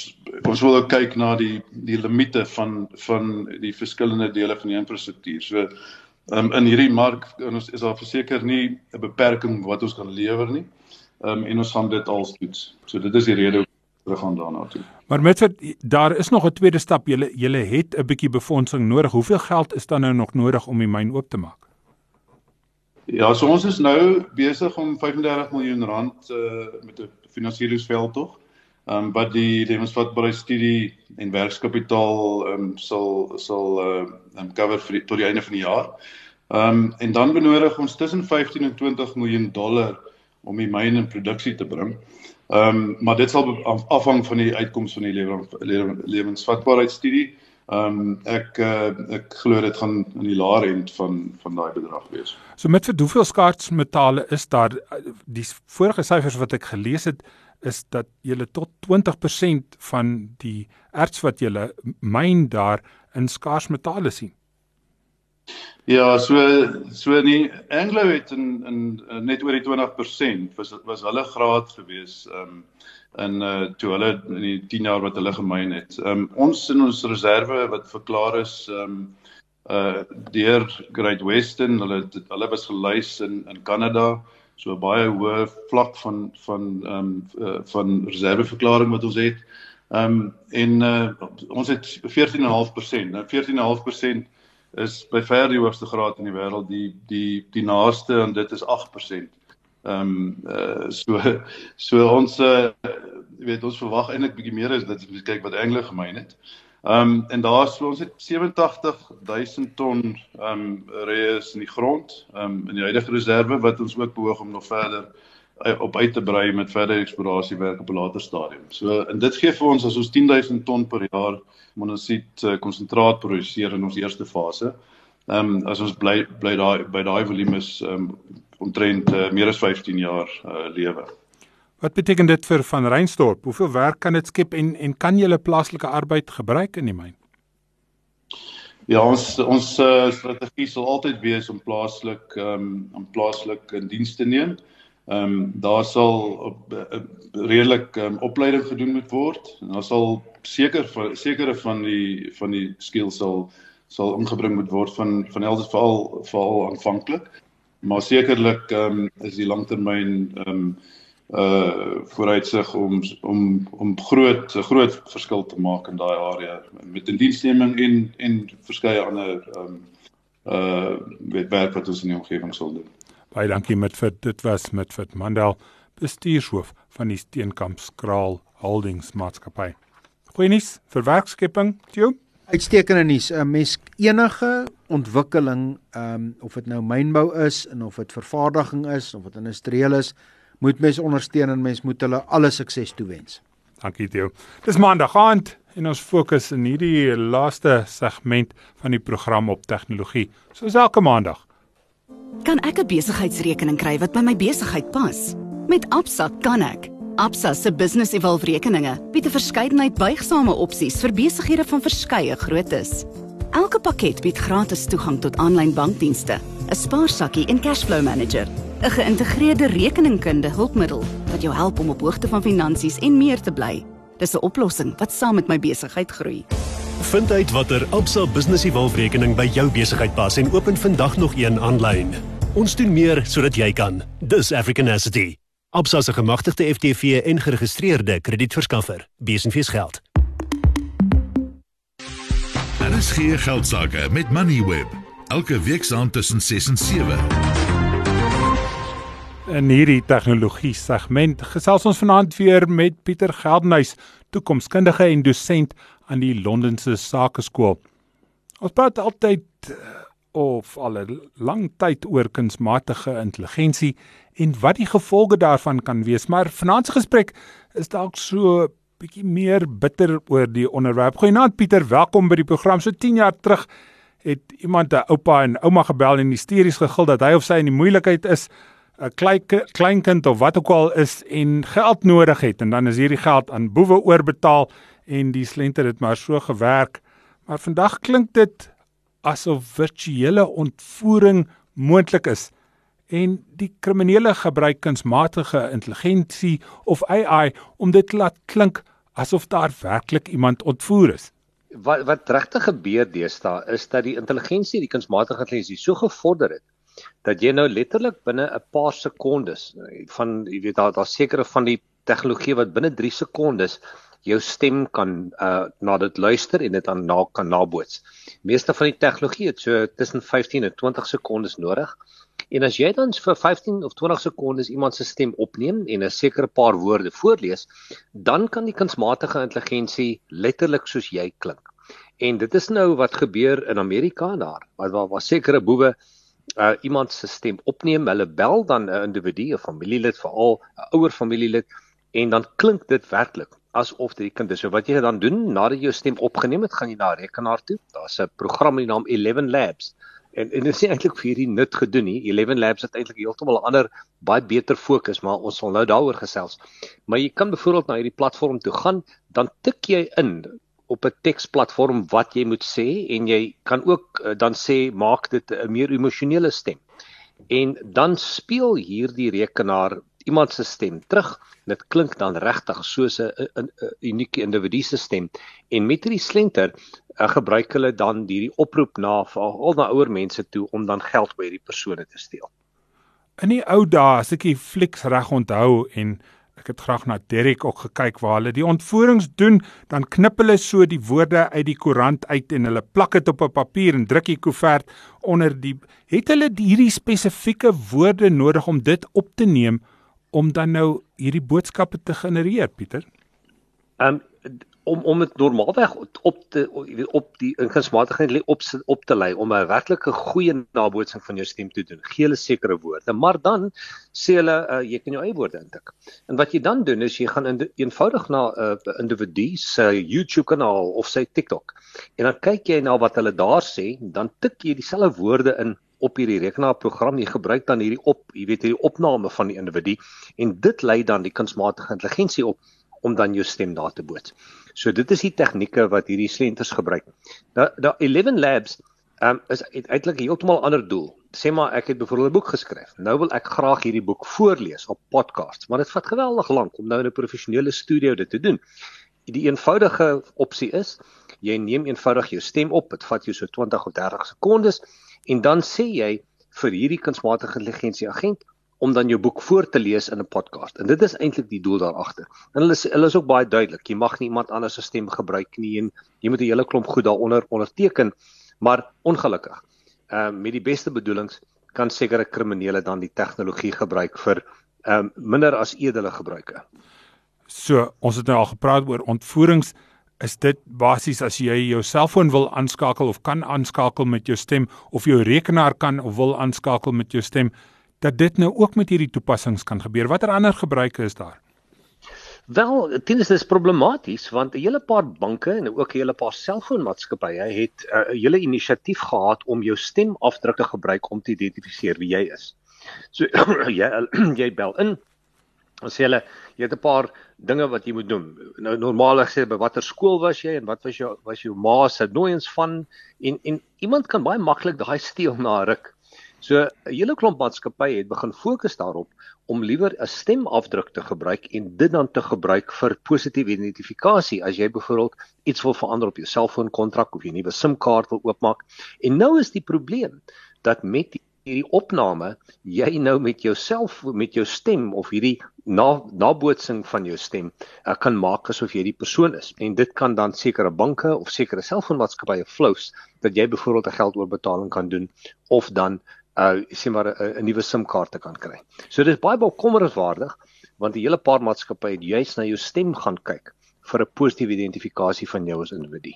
ons wil ook kyk na die die limite van van die verskillende dele van die infrastruktuur. So um, in hierdie mark ons is daar verseker nie 'n beperking wat ons kan lewer nie. Ehm um, en ons gaan dit als toets. So dit is die rede terug gaan daarna toe. Maar met daar is nog 'n tweede stap. Julle julle het 'n bietjie befondsing nodig. Hoeveel geld is dan nou nog nodig om die myn oop te maak? Ja, so ons is nou besig om 35 miljoen rand uh, met 'n finansieringsveld tog ehm um, wat die lewensvatbaarheidstudie en werkskapitaal ehm um, sal sal ehm uh, cover vir die, tot die einde van die jaar. Ehm um, en dan benodig ons tussen 15 en 20 miljoen dollar om die myn in produksie te bring. Ehm um, maar dit sal afhang van die uitkoms van die lewensvatbaarheidstudie. Ehm um, ek uh, ek glo dit gaan in die laer end van van daai bedrag wees. So met vir hoeveel skaarsmetale is daar die vorige syfers wat ek gelees het is dat jy tot 20% van die erts wat jy myn daar in skaars metale sien. Ja, so so nie Anglo het in in net oor die 20% was was hulle graad gewees um in uh toe hulle in die 10 jaar wat hulle gemyn het. Um ons in ons reserve wat verklaar is um uh deur Great Western, hulle hulle was gelys in in Kanada so baie hoë vlak van van ehm um, uh, van reserveverklaring wat ons het. Ehm um, en uh, ons het 14.5%. Nou 14.5% is by ver die hoogste graad in die wêreld. Die die die naaste aan dit is 8%. Ehm um, uh, so so ons uh, weet ons verwag eintlik bietjie meer as dit as jy kyk wat Anglo gemeen het. Ehm um, en daar is ons het 87000 ton ehm um, reus in die grond, ehm um, in die huidige reserve wat ons ook behoog om nog verder uh, op uit te brei met verder eksplorasiewerk op 'n later stadium. So en dit gee vir ons as ons 10000 ton per jaar monosiet uh, konsentraat produseer in ons eerste fase. Ehm um, as ons bly bly daai by daai volume is ehm um, omtrent uh, meer as 15 jaar uh, lewe. Wat beteken dit vir van Reinstorp? Hoeveel werk kan dit skep en en kan jy hulle plaaslike arbeid gebruik in die myn? Ja, ons ons uh, strategie sal altyd wees om plaaslik ehm um, om plaaslik in diens te neem. Ehm um, daar sal op uh, redelik um, opleiding gedoen moet word. En daar sal seker sekere van die van die skills sal sal ingebring moet word van van elders veral veral aanvanklik. Maar sekerlik ehm um, is die langtermyn ehm um, uh vooruitsig om om om groot 'n groot verskil te maak in daai area met indiensneming en en verskeie ander ehm um, uh werk wat ons in die omgewing sal doen. Baie dankie met vir dit was met vir Mandel bestuurshoof van die Steenkamp Skraal Holdings maatskappy. Goeienies vir werkskepping, Tjo. Uitstekende nuus. 'n Mens enige ontwikkeling, ehm um, of dit nou mynbou is en of dit vervaardiging is of dit industrieel is, moet mens ondersteun en mens moet hulle alle sukses toewens. Dankie Theo. Dis maandag aand en ons fokus in hierdie laaste segment van die program op tegnologie. Soos elke maandag. Kan ek 'n besigheidsrekening kry wat by my besigheid pas? Met Absa kan ek. Absa se Business Evolve rekeninge bied 'n verskeidenheid buigsame opsies vir besighede van verskeie groottes. Elke pakket bied gratis toegang tot aanlyn bankdienste, 'n spaarsakkie en cashflow manager, 'n geïntegreerde rekeningkunde hulpmiddel wat jou help om op hoogte van finansies en meer te bly. Dis 'n oplossing wat saam met my besigheid groei. Vind uit watter Absa Business Evolve rekening by jou besigheid pas en open vandag nog een aanlyn. Ons doen meer sodat jy kan. Dis Africanacity. Absa se gemagtigde FTV en geregistreerde kredietverskaffer. Besenfees geld. Daar is geen geldsaake met Moneyweb. Elke week saand tussen 6 en 7. In hierdie tegnologie segment gesels ons vanaand weer met Pieter Geldenhuys, toekomskundige en dosent aan die Londense Sakeskool. Ons praat altyd eh, of al 'n lang tyd oor kunsmatige intelligensie en wat die gevolge daarvan kan wees, maar vanaand se gesprek is dalk so bietjie meer bitter oor die onderwerp. Goeienaand Pieter, welkom by die program. So 10 jaar terug het iemand 'n oupa en ouma gebel en hysteries gegil dat hy of sy in die moeilikheid is, 'n klein kleinkind of wat ook al is en geld nodig het en dan is hierdie geld aan boewe oorbetaal en die slenter het maar so gewerk. Maar vandag klink dit asof virtuele ontvoering moontlik is en die kriminele gebruik kunsmatige intelligensie of AI om dit te laat klink asof daar werklik iemand ontvoer is. Wat wat regtig gebeur deesdae is dat die intelligensie, die kunsmatige intelligensie so gevorder het dat jy nou letterlik binne 'n paar sekondes van jy weet daar daar sekere van die tegnologie wat binne 3 sekondes jou stem kan uh na dit luister en dit dan na kan naboots. Meeste van die tegnologie het so tussen 15 en 20 sekondes nodig. En as jy dan vir 15 of 20 sekondes iemand se stem opneem en 'n sekere paar woorde voorlees, dan kan die kunsmatige intelligensie letterlik soos jy klink. En dit is nou wat gebeur in Amerika daar, waar waar, waar sekere boewe uh iemand se stem opneem, hulle bel dan 'n individu, 'n familielid, veral 'n ouer familielid en dan klink dit werklik asof dit die kind is. So wat jy dan doen nadat jy jou stem opgeneem het, gaan jy na 'n rekenaar toe. Daar's 'n program met die naam 11 Labs. En en dit is eintlik vir hierdie nut gedoen nie. 11 Labs het eintlik heeltemal 'n ander baie beter fokus, maar ons sal nou daaroor gesels. Maar jy kan byvoorbeeld na hierdie platform toe gaan, dan tik jy in op 'n teksplatform wat jy moet sê en jy kan ook uh, dan sê maak dit 'n meer emosionele stem. En dan speel hierdie rekenaar iemand se stem terug dit klink dan regtig soos 'n unieke individu se stem en met hierdie slenter uh, gebruik hulle dan hierdie oproep na al na ouer mense toe om dan geld by hierdie persone te steel. In die ou dae as ek die flieks reg onthou en ek het graag na Derek ook gekyk waar hulle die ontvoerings doen, dan knip hulle so die woorde uit die koerant uit en hulle plak dit op 'n papier en druk die koevert onder die het hulle hierdie spesifieke woorde nodig om dit op te neem om dan nou hierdie boodskappe te genereer, Pieter? Um om om dit normaalweg op te op die ingesmatigheid op op te lei om 'n werklike goeie nabootsing van jou stem te doen. Gee hulle sekere woorde, maar dan sê hulle uh, jy kan jou eie woorde intik. En wat jy dan doen is jy gaan in, eenvoudig na 'n uh, individu se YouTube kanaal of sy TikTok en dan kyk jy na wat hulle daar sê, dan tik jy dieselfde woorde in op hierdie rekenaarprogram jy gebruik dan hierdie op jy weet hierdie opname van die individu en dit lei dan die kunsmatige intelligensie op om dan jou stem daar te boots. So dit is die tegnieke wat hierdie slenters gebruik. Nou da 11 labs um, is eintlik heeltemal ander doel. sê maar ek het byvoorbeeld 'n boek geskryf. Nou wil ek graag hierdie boek voorlees op podcasts, maar dit vat geweldig lank om nou in 'n professionele studio dit te doen. Die eenvoudige opsie is jy neem eenvoudig jou stem op, dit vat jou so 20 of 30 sekondes en dan sê jy vir hierdie kunsmatige intelligensie agent om dan jou boek voor te lees in 'n podcast. En dit is eintlik die doel daar agter. En hulle is hulle is ook baie duidelik. Jy mag nie iemand anders se stem gebruik nie en jy moet 'n hele klomp goed daaronder onderteken, maar ongelukkig ehm uh, met die beste bedoelings kan sekere kriminele dan die tegnologie gebruik vir ehm uh, minder as edele gebruike. So, ons het nou al gepraat oor ontvoerings. Is dit basies as jy jou selfoon wil aanskakel of kan aanskakel met jou stem of jou rekenaar kan of wil aanskakel met jou stem dat dit nou ook met hierdie toepassings kan gebeur. Watter ander gebruike is daar? Wel, dit is problematies want 'n hele paar banke en ook 'n hele paar selfoonmaatskappye het uh, 'n uh, hele inisiatief gehad om jou stemafdruk te gebruik om te identifiseer wie jy is. So jy jy bel in en sê hulle jy het 'n paar dinge wat jy moet doen. Nou normaalweg sê by watter skool was jy en wat was jou was jou ma se nooiens van en en iemand kan baie maklik daai steel na ruk. So 'n hele klomp maatskappye het begin fokus daarop om liewer 'n stemafdruk te gebruik en dit dan te gebruik vir positiewe identifikasie as jy byvoorbeeld iets wil verander op jou selfoonkontrak of 'n nuwe SIM-kaart wil oopmaak. En nou is die probleem dat met hierdie opname jy nou met jouself met jou stem of hierdie na, nabootsing van jou stem uh, kan maak asof jy die persoon is en dit kan dan sekere banke of sekere selfoonmaatskappye flous dat jy byvoorbeeld 'n geldoorбetaling kan doen of dan uh sê maar 'n 'n nuwe SIM-kaart te kan kry. So dit is baie bekommerenswaardig want die hele paar maatskappye het juis na jou stem gaan kyk vir 'n positiewe identifikasie van jou as individu.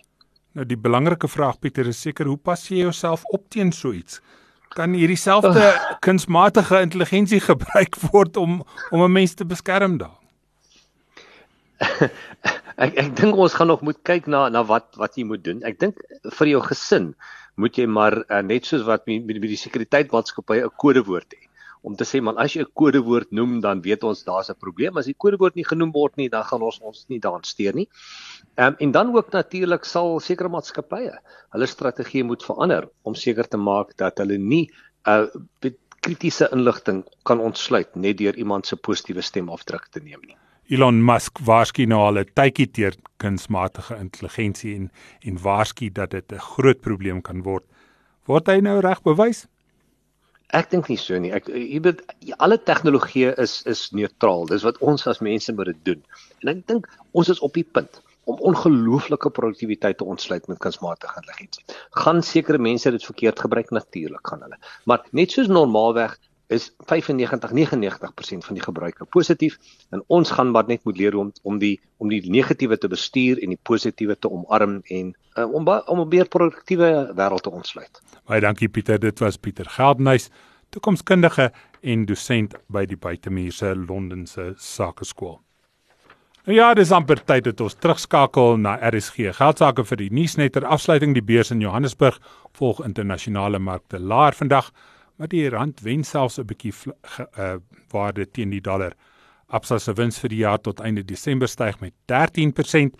Nou die belangrike vraag Pieter is seker hoe pas jy jouself op teen so iets? Kan hierdie selfde uh. kunsmatige intelligensie gebruik word om om 'n mens te beskerm daar? ek ek dink ons gaan nog moet kyk na na wat wat jy moet doen. Ek dink vir jou gesin moet jy maar uh, net soos wat met, met die sekuriteitsmaatskappye 'n kodewoord hê om te sê man as jy 'n kodewoord noem dan weet ons daar's 'n probleem as die kodewoord nie genoem word nie dan gaan ons ons nie daaraan steur nie. Ehm um, en dan ook natuurlik sal sekere maatskappye hulle strategie moet verander om seker te maak dat hulle nie 'n uh, kritiese inligting kan ontsluit net deur iemand se positiewe stemafdruk te neem nie. Elon Musk waarskynlik nou al 'n tydjie teer kunsmatige intelligensie en en waarskynlik dat dit 'n groot probleem kan word. Word hy nou reg bewys? Ek dink nie so nie. Ek jy weet alle tegnologie is is neutraal. Dis wat ons as mense moet dit doen. En ek dink ons is op die punt om ongelooflike produktiwiteit te ontsluit met kunsmatige intelligensie. Gaan sekere mense dit verkeerd gebruik natuurlik gaan hulle. Maar net soos normaalweg is 95 99% van die gebruike positief en ons gaan maar net moet leer om om die om die negatiewe te bestuur en die positiewe te omarm en uh, om om 'n meer produktiewe wêreld te ontsluit. Baie dankie Pieter, dit was Pieter Geldenhuys, toekomskundige en dosent by die Buitemuurse Londense Sakeskool. Nou ja, dis amper tyd dat ons terugskakel na RSG. Geldsaake vir die nuusnetter afsluiting die beurs in Johannesburg volg internasionale markte laer vandag maar die rand wen selfs 'n bietjie uh, waarde teen die dollar. Absa se wins vir die jaar tot einde Desember styg met 13%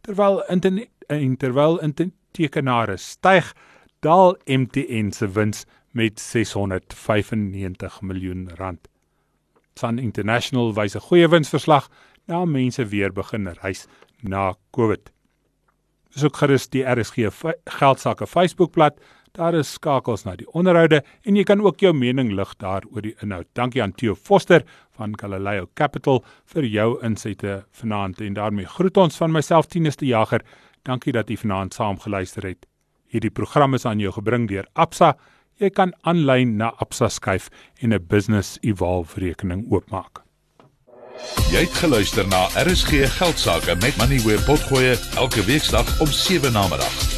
terwyl in terwyl intekenare styg, daal MTN se wins met 695 miljoen rand. Sun International wys 'n goeie winsverslag na mense weer begin reis na COVID. Besoek gerus die RSG geldsaake Facebookblad Daar is skakels na die onderhoude en jy kan ook jou mening lig daar oor die inhoud. Dankie aan Theo Foster van Galileo Capital vir jou insette vanaand en daarmee groet ons van myself Tinus die Jager. Dankie dat jy vanaand saam geluister het. Hierdie program is aan jou gebring deur Absa. Jy kan aanlyn na Absa skuif en 'n business evolve rekening oopmaak. Jy het geluister na RSG Geldsaake met Money where potgoe elke weeksdag om 7 na middag.